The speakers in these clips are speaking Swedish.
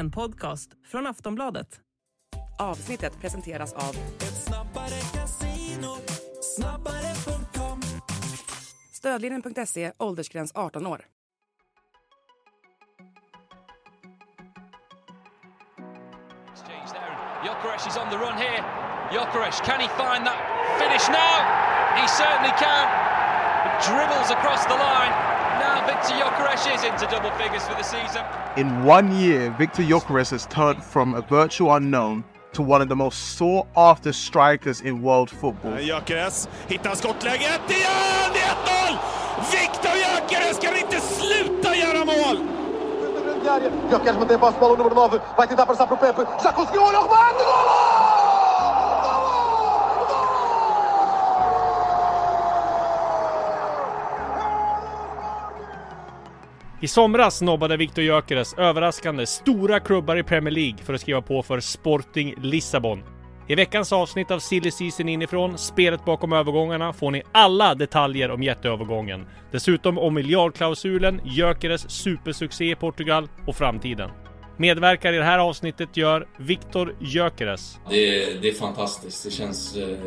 En podcast från Aftonbladet. Avsnittet presenteras av Stödlinjen.se, åldersgräns 18 år. Exchange there. Jokeres is on the run here. Jokeres, can he find that finish now? He certainly can. Dribbles across the line. Now Victor Jokeres is into double figures for the season. In one year, Victor Gyökeres has turned from a virtual unknown to one of the most sought after strikers in world football. Gyökeres hittar skottläget igen! Det är 1-0! Viktor Gyökeres kan inte sluta göra mål! Gyökeres mantém a posse de bola, o número 9, vai tentar passar para o Pepe, já conseguiu, olha o remate, golo! I somras nobbade Victor Gyökeres överraskande stora klubbar i Premier League för att skriva på för Sporting Lissabon. I veckans avsnitt av Silly Season inifrån, spelet bakom övergångarna, får ni alla detaljer om jätteövergången. Dessutom om miljardklausulen, Gyökeres supersuccé i Portugal och framtiden. Medverkar i det här avsnittet gör Victor Gyökeres, Det är, det är fantastiskt. Det känns eh,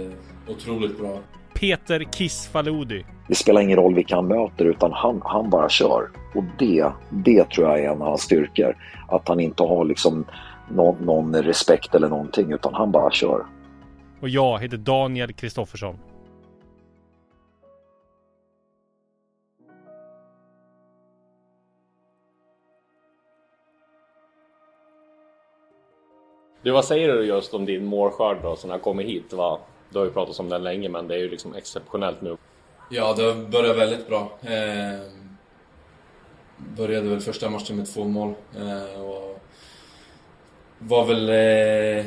otroligt bra. Peter Kiss Faludi, Det spelar ingen roll vilka han möter utan han, han bara kör. Och det, det tror jag är en av hans styrkor. Att han inte har liksom någon, någon respekt eller någonting utan han bara kör. och jag heter Daniel Kristoffersson. Du, vad säger du just om din målskörd då, sen har kommit hit? Va? Du har ju pratat om den länge, men det är ju liksom exceptionellt nu. Ja, det har börjat väldigt bra. Eh, började väl första matchen med två mål. Eh, och var väl eh,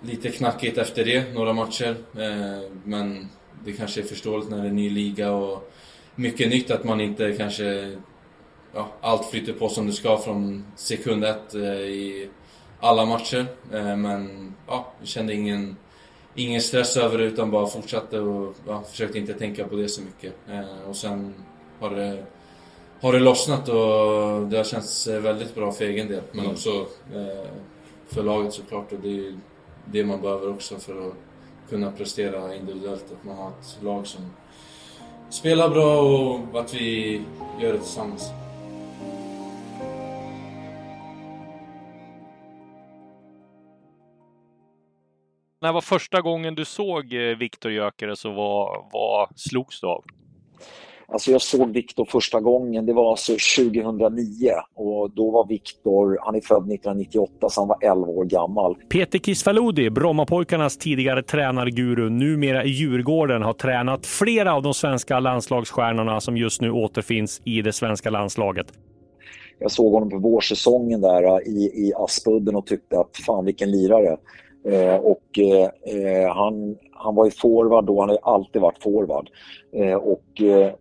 lite knackigt efter det, några matcher. Eh, men det kanske är förståeligt när det är ny liga och mycket nytt att man inte kanske... Ja, allt flyter på som det ska från sekund ett eh, i alla matcher. Eh, men ja, jag kände ingen, ingen stress över det utan bara fortsatte och ja, försökte inte tänka på det så mycket. Eh, och sen har det, har det lossnat och det har känts eh, väldigt bra för egen del. Men också eh, för laget såklart och det är det man behöver också för att kunna prestera individuellt. Att man har ett lag som spelar bra och att vi gör det tillsammans. När var första gången du såg eh, Victor Gyökeres och vad, vad slogs du av? Alltså jag såg Viktor första gången, det var alltså 2009 och då var Viktor, han är född 1998 så han var 11 år gammal. Peter Kisfaludi, Brommapojkarnas tidigare tränarguru, numera i Djurgården, har tränat flera av de svenska landslagsstjärnorna som just nu återfinns i det svenska landslaget. Jag såg honom på vårsäsongen där äh, i, i Aspudden och tyckte att fan vilken lirare. Eh, och eh, eh, han, han var ju forward då, han har ju alltid varit forward. Eh, och eh,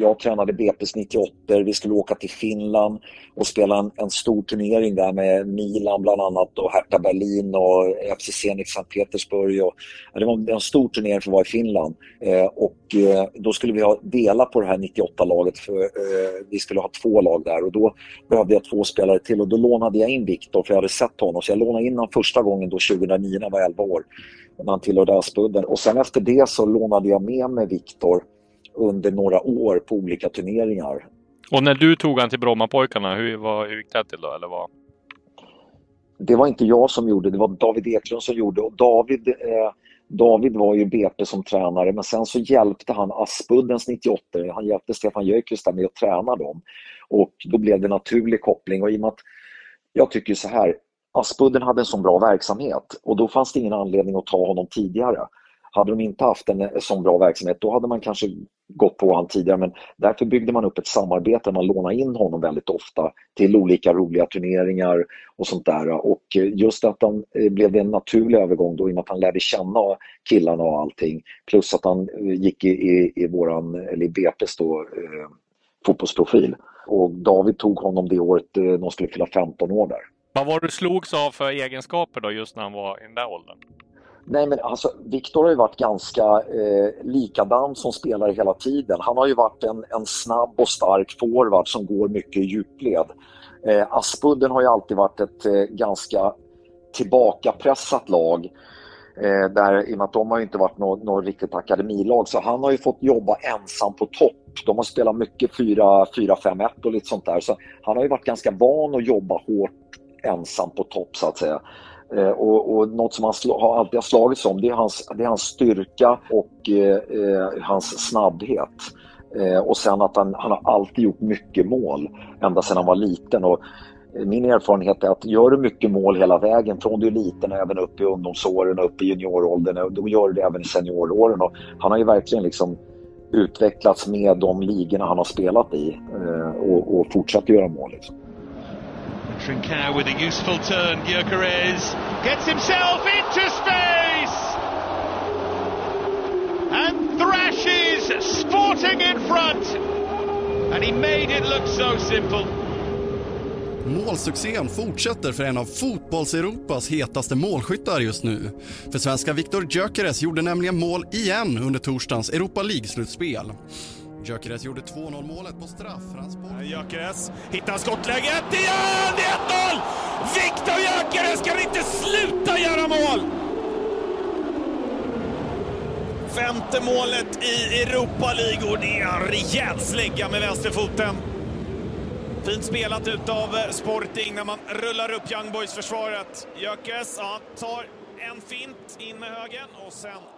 jag tränade BP's 98, vi skulle åka till Finland och spela en, en stor turnering där med Milan bland annat och Hertha Berlin och FC Zenit Sankt Petersburg. Och, det var en stor turnering för att vara i Finland. Eh, och eh, då skulle vi ha dela på det här 98-laget för eh, vi skulle ha två lag där och då behövde jag två spelare till och då lånade jag in Viktor för jag hade sett honom. Så jag lånade in honom första gången då 2009 när jag var 11 år. När han tillhörde Aspudden. Och sen efter det så lånade jag med mig Viktor under några år på olika turneringar. Och när du tog han till Brommapojkarna, hur, vad, hur gick det till då? Eller vad? Det var inte jag som gjorde det, var David Eklund som gjorde och David, eh, David var ju BP som tränare men sen så hjälpte han Aspuddens 98, han hjälpte Stefan där med att träna dem. Och då blev det naturlig koppling och i och med att jag tycker så här, Aspudden hade en sån bra verksamhet och då fanns det ingen anledning att ta honom tidigare. Hade de inte haft en sån bra verksamhet då hade man kanske gått på honom tidigare men därför byggde man upp ett samarbete. Man lånade in honom väldigt ofta till olika roliga turneringar och sånt där. Och just att han eh, blev det en naturlig övergång då i och med att han lärde känna killarna och allting. Plus att han eh, gick i, i, i våran, eller i BP's då, eh, fotbollsprofil. Och David tog honom det året eh, de skulle fylla 15 år där. Vad var du slogs av för egenskaper då just när han var i den där åldern? Nej men alltså Viktor har ju varit ganska eh, likadan som spelare hela tiden. Han har ju varit en, en snabb och stark forward som går mycket i djupled. Eh, Aspudden har ju alltid varit ett eh, ganska tillbakapressat lag. Eh, där, I och med att de har ju inte varit något, något riktigt akademilag så han har ju fått jobba ensam på topp. De har spelat mycket 4-5-1 och lite sånt där. Så han har ju varit ganska van att jobba hårt ensam på topp så att säga. Eh, och, och något som han sl- har alltid har slagits om det är hans, det är hans styrka och eh, eh, hans snabbhet. Eh, och sen att han, han har alltid gjort mycket mål ända sedan han var liten. Och eh, min erfarenhet är att gör du mycket mål hela vägen från du är liten även upp i ungdomsåren och upp i junioråldern, eh, då gör du det även i senioråren. Och han har ju verkligen liksom utvecklats med de ligorna han har spelat i eh, och, och fortsatt göra mål. Liksom. Trincao with a useful turn. Gyökeres gets himself into space and thrashes Sporting in front. And he made it look so simple. Målsuccén fortsätter för en av fotbolls-Europas hetaste målskyttar just nu. För svenska Viktor Gyökeres gjorde nämligen mål igen under torsdagens Europa League-slutspel. Gyökeres gjorde 2-0 målet på straff. Gyökeres hittar skottläget igen! Det är 1-0! Viktor Gyökeres kan inte sluta göra mål! Femte målet i Europa League och det är en rejäl slägga med vänsterfoten. Fint spelat utav eh, Sporting när man rullar upp Young Boys-försvaret. Gyökeres, ja, tar en fint in med högen och sen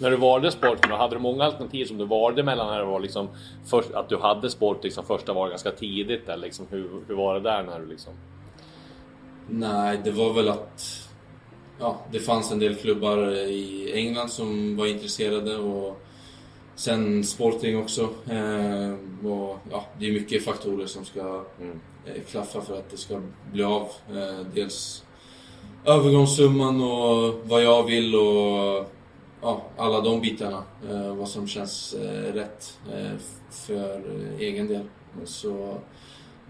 När du valde Sporting, hade du många alternativ som du valde mellan när det var liksom först, att du hade Sporting liksom första var ganska tidigt eller liksom, hur, hur var det där när du liksom? Nej, det var väl att ja, det fanns en del klubbar i England som var intresserade och sen Sporting också. Eh, och, ja, det är mycket faktorer som ska mm. eh, klaffa för att det ska bli av. Eh, dels övergångssumman och vad jag vill och ja, alla de bitarna. Eh, vad som känns eh, rätt eh, för eh, egen del. Så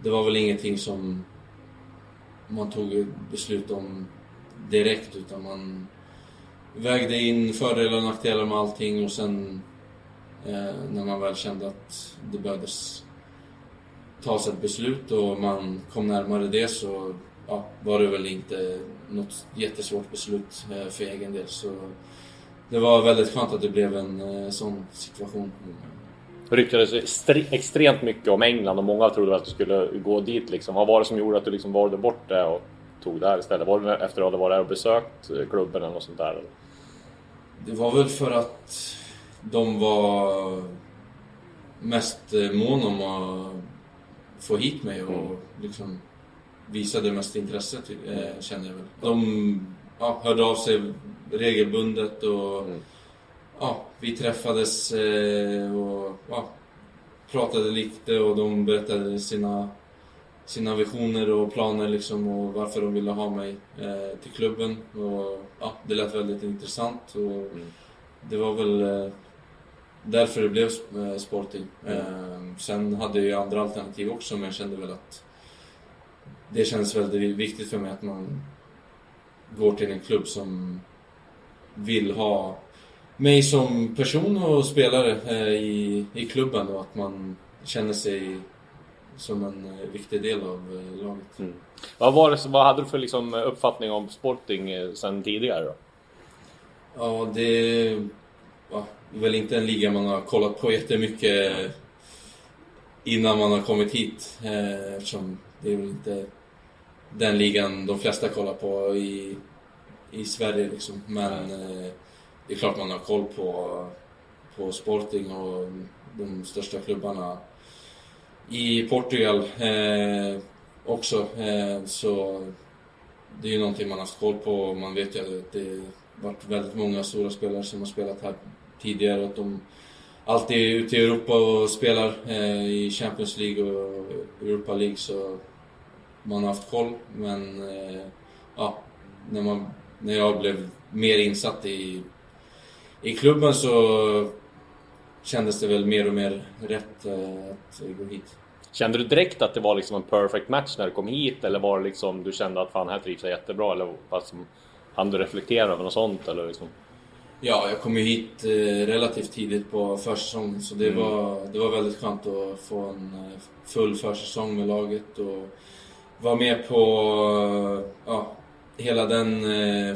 det var väl ingenting som man tog beslut om direkt utan man vägde in fördelar och nackdelar med allting och sen eh, när man väl kände att det behövdes tas ett beslut och man kom närmare det så ja, var det väl inte något jättesvårt beslut eh, för egen del. Så det var väldigt skönt att det blev en eh, sån situation. Det ryktades extremt mycket om England och många trodde att du skulle gå dit. Liksom. Vad var det som gjorde att du liksom valde bort det och tog det här istället? Var det efter att du varit där och besökt klubben eller något sånt där? Det var väl för att de var mest eh, mån om att få hit mig och mm. liksom visade mest intresse, till, eh, känner jag väl. De ja, hörde av sig regelbundet och mm. ja, vi träffades eh, och ja, pratade lite och de berättade sina, sina visioner och planer liksom och varför de ville ha mig eh, till klubben. Och, ja, det lät väldigt intressant och mm. det var väl eh, därför det blev eh, Sporting. Mm. Sen hade jag andra alternativ också men jag kände väl att det känns väldigt viktigt för mig att man går till en klubb som vill ha mig som person och spelare eh, i, i klubben och att man känner sig som en eh, viktig del av eh, laget. Mm. Vad, var det, vad hade du för liksom uppfattning om Sporting sen tidigare då? Ja, det ja, är väl inte en liga man har kollat på jättemycket innan man har kommit hit eftersom det är väl inte den ligan de flesta kollar på i, i Sverige liksom. Men eh, det är klart man har koll på, på Sporting och de största klubbarna i Portugal eh, också. Eh, så det är ju någonting man har haft koll på. Man vet ju att det varit väldigt många stora spelare som har spelat här tidigare. Att de alltid är ute i Europa och spelar eh, i Champions League och Europa League. Så man har haft koll. Men eh, ja, när, man, när jag blev mer insatt i, i klubben så kändes det väl mer och mer rätt eh, att gå hit. Kände du direkt att det var liksom en perfect match när du kom hit eller var det liksom du kände att fan här trivs jag jättebra eller fast hann du reflektera över något sånt eller liksom? Ja, jag kom ju hit eh, relativt tidigt på försäsongen så det, mm. var, det var väldigt skönt att få en eh, full försäsong med laget och vara med på hela den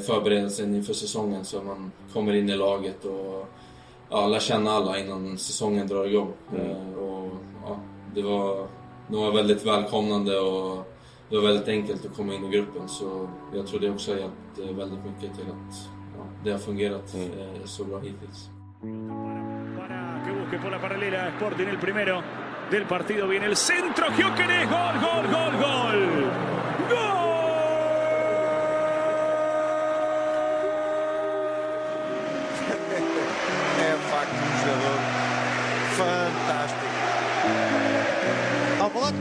förberedelsen inför säsongen så man kommer in i laget och ja, lär känna alla innan säsongen drar igång. Mm. Och, ja, det, var, de var väldigt välkomnande och det var väldigt enkelt att komma in i gruppen så jag tror det också har hjälpt eh, väldigt mycket till att ja, det har fungerat mm. Eh, så bra hittills. Que busque por la paralela Sporting el primero del partido. Viene el centro. Gyökeres. Gol, gol, gol, gol. ¡Gol!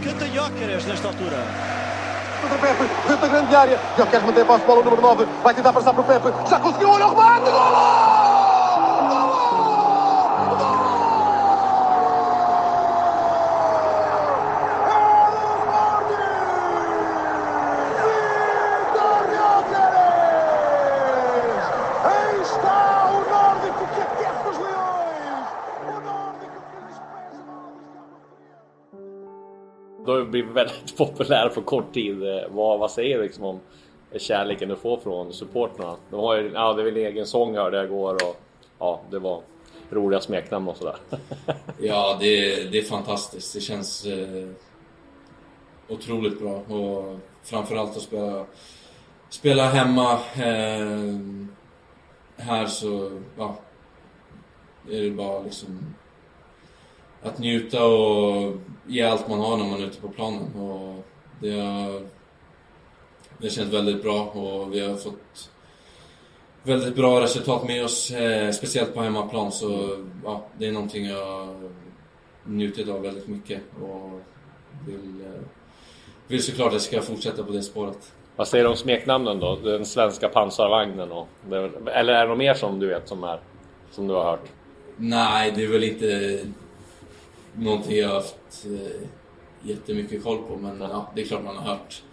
Canta Jóqueres nesta altura. Contra Pepe, dentro da grande área. Jóqueres mantém a posse bola, número 9. Vai tentar passar para o Pepe. Já conseguiu, olha o remate! Gol! Väldigt populär på kort tid. Eh, vad, vad säger du liksom om kärleken du får från supportrarna? De har ju, ja det är väl egen sång hörde jag igår och ja, det var roliga smeknamn och sådär. ja, det, är, det är fantastiskt. Det känns eh, otroligt bra och framförallt att spela, spela hemma. Eh, här så, ja, är det bara liksom att njuta och ge allt man har när man är ute på planen. Och det har, det känns väldigt bra och vi har fått väldigt bra resultat med oss, eh, speciellt på hemmaplan. Så ja, det är någonting jag njutit av väldigt mycket och vill, eh, vill såklart att jag ska fortsätta på det spåret. Vad säger du om smeknamnen då? Den svenska pansarvagnen och... Eller är det något mer som du vet som är... Som du har hört? Nej, det är väl inte någonting jag har haft eh, jättemycket koll på. Men ja, det är klart man har hört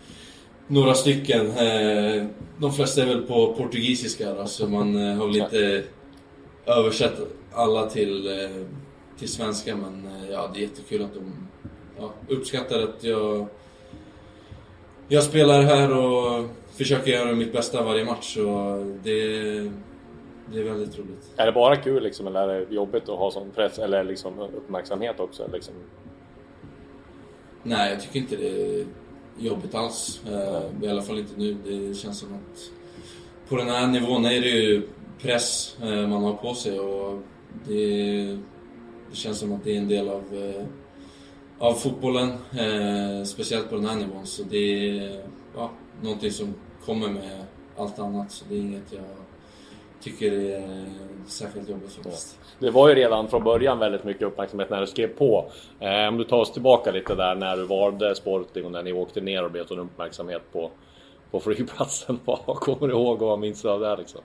några stycken. Eh, de flesta är väl på portugisiska då, så man eh, har väl inte översatt alla till, eh, till svenska. Men eh, ja, det är jättekul att de ja, uppskattar att jag, jag spelar här och försöker göra mitt bästa varje match. Och det, det är väldigt roligt. Är det bara kul liksom, eller är det jobbigt att ha sån press eller liksom uppmärksamhet också? Liksom? Nej, jag tycker inte det är jobbigt alls. Uh, I alla fall inte nu. Det känns som att på den här nivån är det ju press uh, man har på sig och det, känns som att det är en del av, uh, av fotbollen. speciellt på den här nivån. Så det är ja, någonting som kommer med allt annat. Så det är inget jag tycker det är särskilt jobbigt faktiskt. Det var ju redan från början väldigt mycket uppmärksamhet när du skrev på. Eh, om du tar oss tillbaka lite där när du valde Sporting och när ni åkte ner och blev sån uppmärksamhet på, på flygplatsen. Vad kommer du ihåg och vad minns du av det liksom?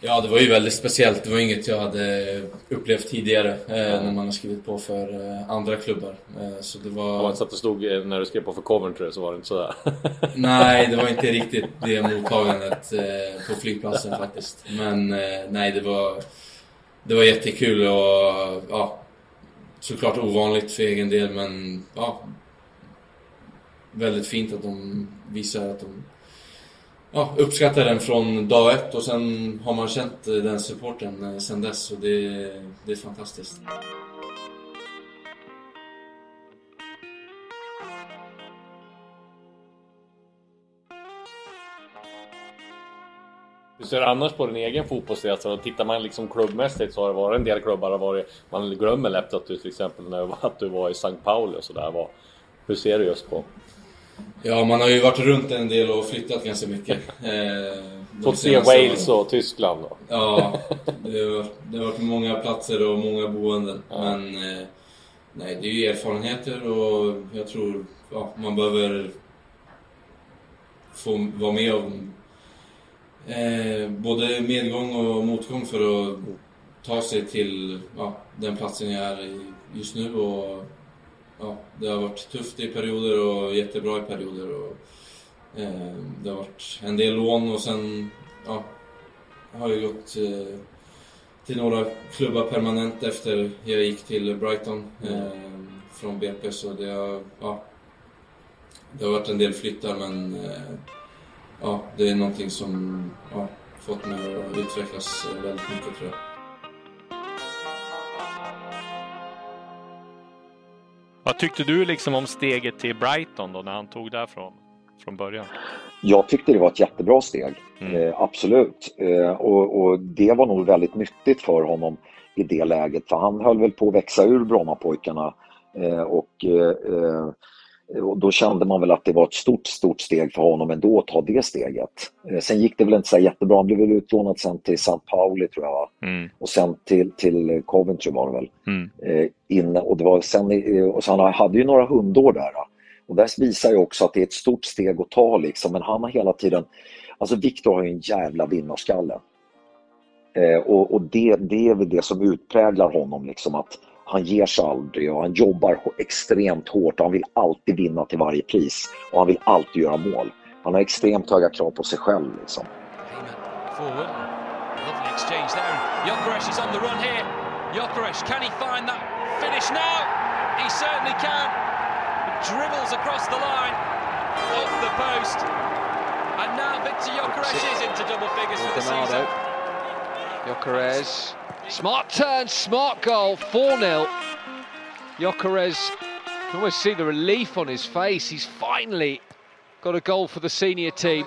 Ja, det var ju väldigt speciellt. Det var inget jag hade upplevt tidigare eh, när man har skrivit på för eh, andra klubbar. Eh, så det var... Man så att det stod eh, när du skrev på för Coventry så var det inte sådär? nej, det var inte riktigt det mottagandet på flygplatsen faktiskt. Men nej, det var, det var jättekul och ja, såklart ovanligt för egen del men ja, väldigt fint att de visar att de ja, uppskattar den från dag ett och sen har man känt den supporten eh, sen dess och det, det är fantastiskt. Hur ser du annars på din egen fotbollsresa? Alltså, tittar man liksom klubbmässigt så har det varit en del klubbar. Har varit, man glömmer lätt att du till exempel när, att du var i St. Pauli och sådär. Hur ser du just på Ja, man har ju varit runt en del och flyttat ganska mycket. Eh, Fått se Wales och Tyskland då? Ja, det har, varit, det har varit många platser och många boenden. Ja. Men eh, nej, det är ju erfarenheter och jag tror ja, man behöver få vara med om eh, både medgång och motgång för att ta sig till ja, den platsen jag är just nu. Och, ja, det har varit tufft i perioder och jättebra i perioder. Och, eh, det har varit en del lån och sen ja, har jag gått eh, till några klubbar permanent efter jag gick till Brighton eh, från BP. Så det har, ja, det har varit en del flyttar men eh, ja, det är någonting som ja, fått mig att utvecklas väldigt mycket tror jag. Vad tyckte du liksom om steget till Brighton då när han tog därifrån från början? Jag tyckte det var ett jättebra steg, mm. eh, absolut. Eh, och, och, det var nog väldigt nyttigt för honom i det läget, för han höll väl på att växa ur Brommapojkarna eh, och eh, och då kände man väl att det var ett stort, stort steg för honom ändå att ta det steget. Eh, sen gick det väl inte så jättebra. Han blev väl utlånad sen till St. Pauli tror jag. Mm. Och sen till, till Coventry var det väl. Mm. Eh, inne, och, det var sen, och så han hade ju några hundår där. Och det visar ju också att det är ett stort steg att ta liksom. Men han har hela tiden... Alltså Viktor har ju en jävla vinnarskalle. Eh, och och det, det är väl det som utpräglar honom liksom att han ger sig aldrig och han jobbar extremt hårt och han vill alltid vinna till varje pris. Och han vill alltid göra mål. Han har extremt höga krav på sig själv. Liksom. Jokeresh is on the run here. Jokeresh, can he find that finish now? He certainly can. Dribbles across the line, off the post. And now Victor Jokeresh is into double figures for the season. Jokeresh Smart turn, smart goal, 4-0. Jokeres, you can almost see the relief on his face. He's finally got a goal for the senior team.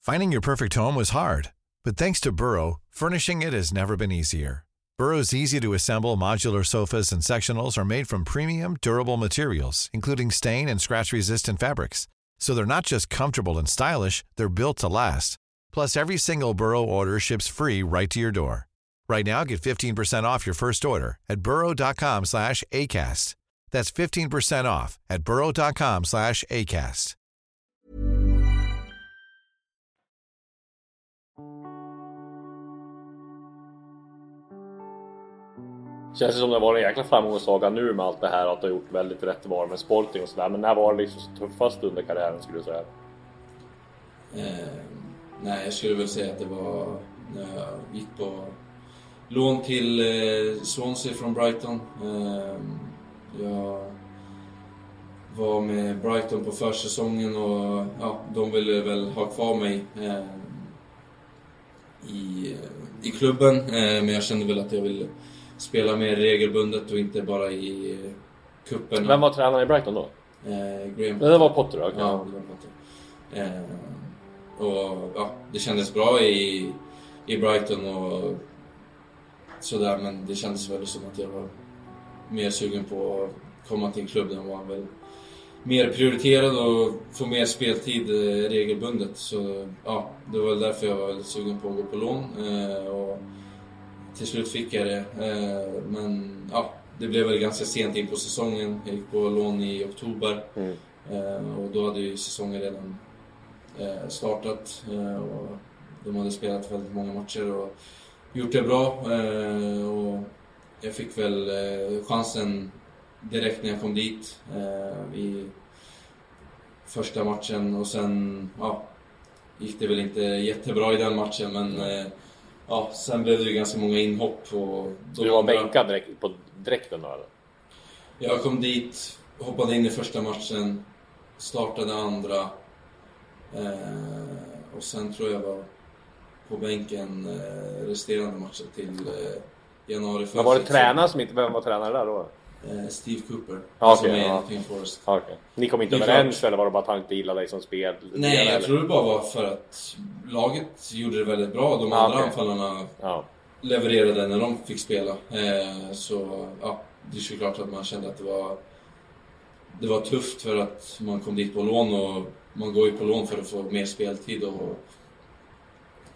Finding your perfect home was hard, but thanks to Burrow, furnishing it has never been easier. Burrow's easy-to-assemble modular sofas and sectionals are made from premium, durable materials, including stain and scratch-resistant fabrics. So they're not just comfortable and stylish, they're built to last. Plus, every single Burrow order ships free right to your door. Right now, get 15% off your first order at burrow.com slash ACAST. That's 15% off at burrow.com slash ACAST. Känns det som det var en jäkla framgångssaga nu med allt det här att du har gjort väldigt rätt val med Sporting och sådär. Men när var det liksom tuffast under karriären skulle du säga? Eh, nej, jag skulle väl säga att det var när jag gick på lån till eh, Swansea från Brighton. Eh, jag var med Brighton på försäsongen och ja, de ville väl ha kvar mig eh, i, eh, i klubben. Eh, men jag kände väl att jag ville spela mer regelbundet och inte bara i cupen. Vem var tränare i Brighton då? Eh, Graham Det var Potter? Okay. Ja, det var Potter. Eh, och ja, det kändes bra i, i Brighton och sådär men det kändes väl som att jag var mer sugen på att komma till en klubb där man var väl mer prioriterad och få mer speltid eh, regelbundet. Så ja, det var väl därför jag var väldigt sugen på att gå på lån. Eh, och till slut fick jag det. Eh, men ja, det blev väl ganska sent in på säsongen. Jag gick på lån i oktober. Mm. Eh, och då hade ju säsongen redan eh, startat. Och de hade spelat väldigt många matcher och gjort det bra. Och jag fick väl chansen direkt när jag kom dit i första matchen och sen ja, gick det väl inte jättebra i den matchen men ja, sen blev det ju ganska många inhopp. Och du var bänkad direkt, på direkten då eller? Jag kom dit, hoppade in i första matchen, startade andra. Eh, och sen tror jag var på bänken eh, resterande matcher till eh, januari. Men var det tränaren som inte... Vem var tränare där då? Eh, Steve Cooper. Ah, som okay, är ja. King Forest. Ah, okay. Ni kom inte överens eller var det bara att han inte gillade dig som spel? Nej, jag eller? tror det bara var för att laget gjorde det väldigt bra. De ah, andra okay. anfallarna ja. levererade när de fick spela. Eh, så ja, det är såklart att man kände att det var, det var tufft för att man kom dit på lån och man går ju på lån för att få mer speltid och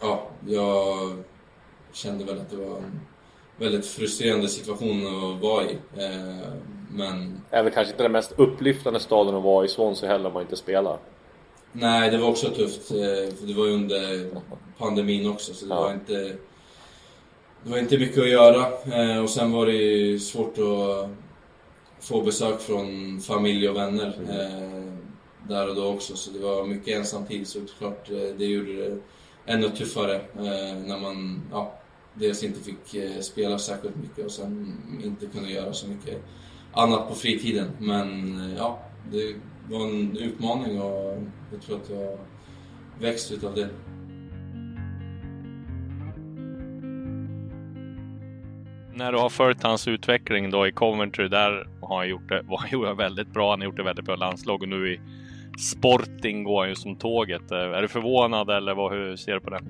ja, jag kände väl att det var väldigt frustrerande situation att vara i. Eh, men... Även kanske inte den mest upplyftande staden att vara i Swansea heller om man inte spelar. Nej, det var också tufft. eh, för Det var ju under pandemin också så det Ja. var inte... Det var inte mycket att göra eh, och sen var det ju svårt att få besök från familj och vänner eh, där och då också så det var mycket ensamtid så klart eh, det gjorde det ännu tuffare när man ja, dels inte fick eh, spela särskilt mycket och sen inte kunde göra så mycket annat på fritiden. Men eh, ja, det var en utmaning och jag tror att jag växt utav det. När du har följt hans utveckling då i Coventry, där har han gjort det, var han gjort det väldigt bra. Han har gjort det väldigt bra i landslag och nu i Sporting går han ju som tåget. Eh, är du förvånad eller vad, hur ser du på det?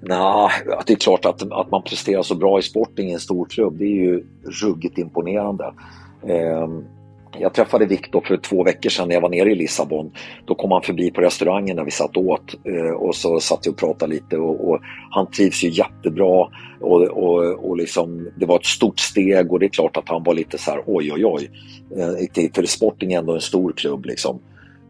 Nej, det är klart att, att man presterar så bra i Sporting i en stor klubb, det är ju ruggigt imponerande. Eh, jag träffade Viktor för två veckor sedan när jag var nere i Lissabon. Då kom han förbi på restaurangen när vi satt åt eh, och så satt vi och pratade lite och, och han trivs ju jättebra och, och, och liksom, det var ett stort steg och det är klart att han var lite så här oj oj oj. Eh, för Sporting är ändå en stor klubb liksom.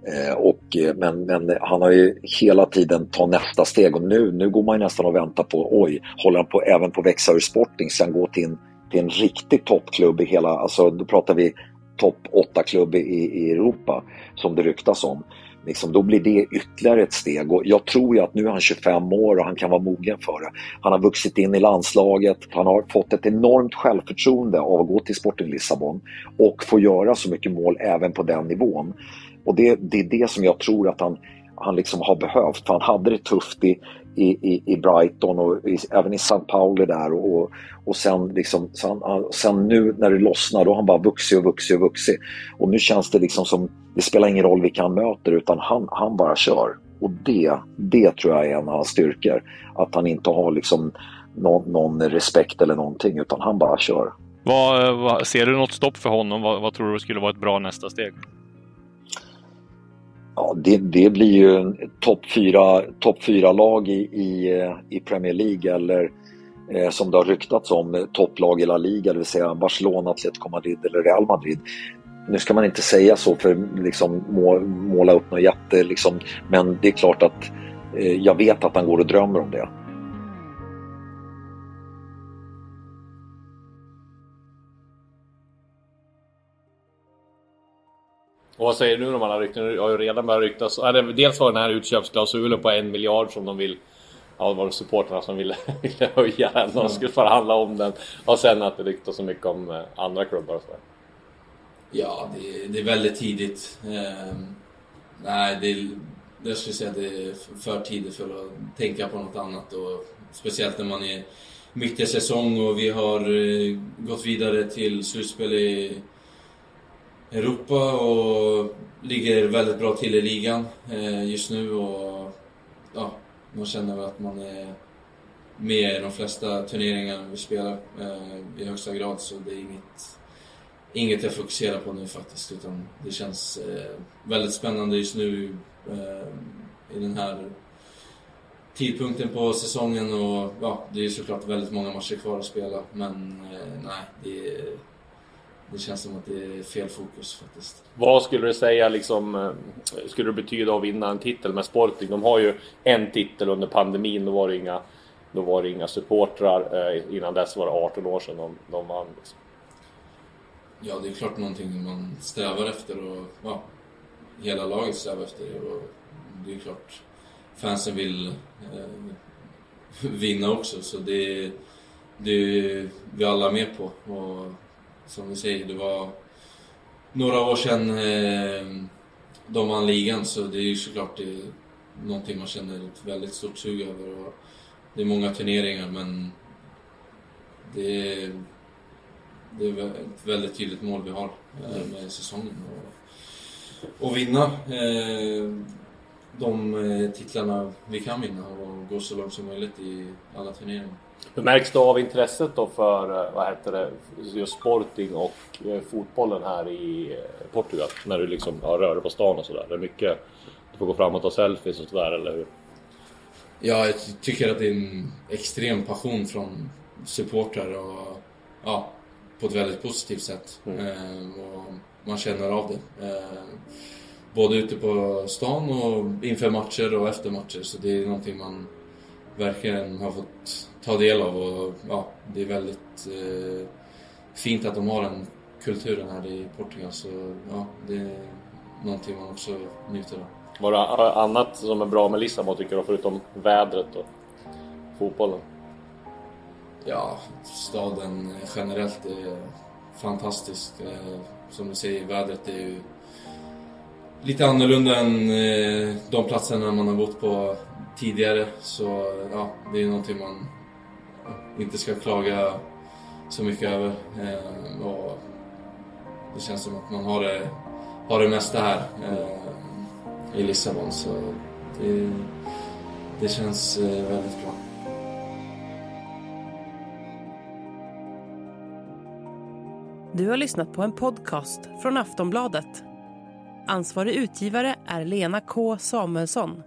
Eh, och, eh, men, men han har ju hela tiden tagit nästa steg och nu, nu går man ju nästan och väntar på, oj, håller han på, även på att växa ur Sporting, ska han gå till en, till en riktig toppklubb i hela, alltså då pratar vi topp 8-klubb i, i Europa som det ryktas om. Liksom, då blir det ytterligare ett steg och jag tror ju att nu är han 25 år och han kan vara mogen för det. Han har vuxit in i landslaget, han har fått ett enormt självförtroende av att gå till Sporting Lissabon och få göra så mycket mål även på den nivån. Och det, det är det som jag tror att han, han liksom har behövt. För han hade det tufft i, i, i Brighton och i, även i St. Pauli där. Och, och sen, liksom, sen, sen nu när det lossnar då har han bara vuxit och vuxit och vuxit. Och nu känns det liksom som, det spelar ingen roll vilka han möter utan han, han bara kör. Och det, det tror jag är en av hans styrkor. Att han inte har liksom någon, någon respekt eller någonting utan han bara kör. Vad, vad, ser du något stopp för honom? Vad, vad tror du skulle vara ett bra nästa steg? Ja, det, det blir ju topp fyra, top fyra lag i, i, eh, i Premier League eller eh, som det har ryktats om, eh, topplag i La Liga, det vill säga Barcelona, Atletico Madrid eller Real Madrid. Nu ska man inte säga så för liksom må, måla upp något jätte, liksom, men det är klart att eh, jag vet att han går och drömmer om det. Och vad säger du nu om alla rykten? Det har ju redan börjat ryktas. Dels var den här utköpsklausulen på en miljard som de vill... Ja, det var supportrarna som ville, ville höja den. De skulle förhandla om den. Och sen att det ryktas så mycket om eh, andra klubbar och sådär. Ja, det, är- det är väldigt tidigt. Eh, nej, det, är- jag skulle säga att det är för tidigt för att tänka på något annat. Och speciellt när man är mitt i säsong och vi har eh, gått vidare till slutspel i Europa och ligger väldigt bra till i ligan eh, just nu. Och ja, man känner väl att man är med i de flesta turneringar vi spelar eh, i högsta grad. Så det är inget inget jag fokuserar på nu faktiskt. Utan det känns eh, väldigt spännande just nu i den här tidpunkten på säsongen. Och ja, det är såklart väldigt många matcher kvar att spela. Men nej, det, är det känns som att det är fel fokus faktiskt. Vad skulle du säga liksom, eh, skulle det betyda att vinna en titel med Sporting? De har ju en titel under pandemin, då var det inga, då var det inga supportrar. Eh, Innan dess var det 18 år sedan de, de vann. Liksom. Ja, det är klart någonting man strävar efter och ja, hela laget strävar efter det. Och det är klart fansen vill eh, vinna också, så det, det är vi alla med på. Och som ni säger, det var några år sedan eh, de vann ligan, så det är ju såklart det är någonting man känner ett väldigt stort sug över. Och det är många turneringar, men det är det är ett väldigt tydligt mål vi har eh, med säsongen. Och, och vinna. Eh, de eh, titlarna vi kan vinna och gå så långt som möjligt i alla turneringar. Hur märks det av intresset då för, eh, vad heter det, just Sporting och eh, fotbollen här i eh, Portugal? När du liksom ja, rör dig på stan och sådär. Det är mycket, du får gå fram och ta selfies och sådär, eller hur? Ja, jag tycker att det är en extrem passion från supportrar och ja, på ett väldigt positivt sätt. Mm. Eh, och man känner av det. Eh, både ute på stan och inför matcher och efter matcher. Så det är någonting man verkligen har fått ta del av och ja, det är väldigt eh, fint att de har den kulturen här i Portugal. Så ja, det är någonting man också njuter av. Vad är det annat som är bra med Lissabon tycker du, förutom vädret och fotbollen? Ja, staden generellt är fantastisk. Eh, Som du säger, vädret är ju lite annorlunda än eh, de platserna man har bott på tidigare. Så ja, det är någonting man inte ska klaga så mycket över. Eh, Och det känns som att man har det, har det mesta här eh, i Lissabon. Så det, det känns eh, väldigt bra. Du har lyssnat på en podcast från Aftonbladet. Ansvarig utgivare är Lena K Samuelsson.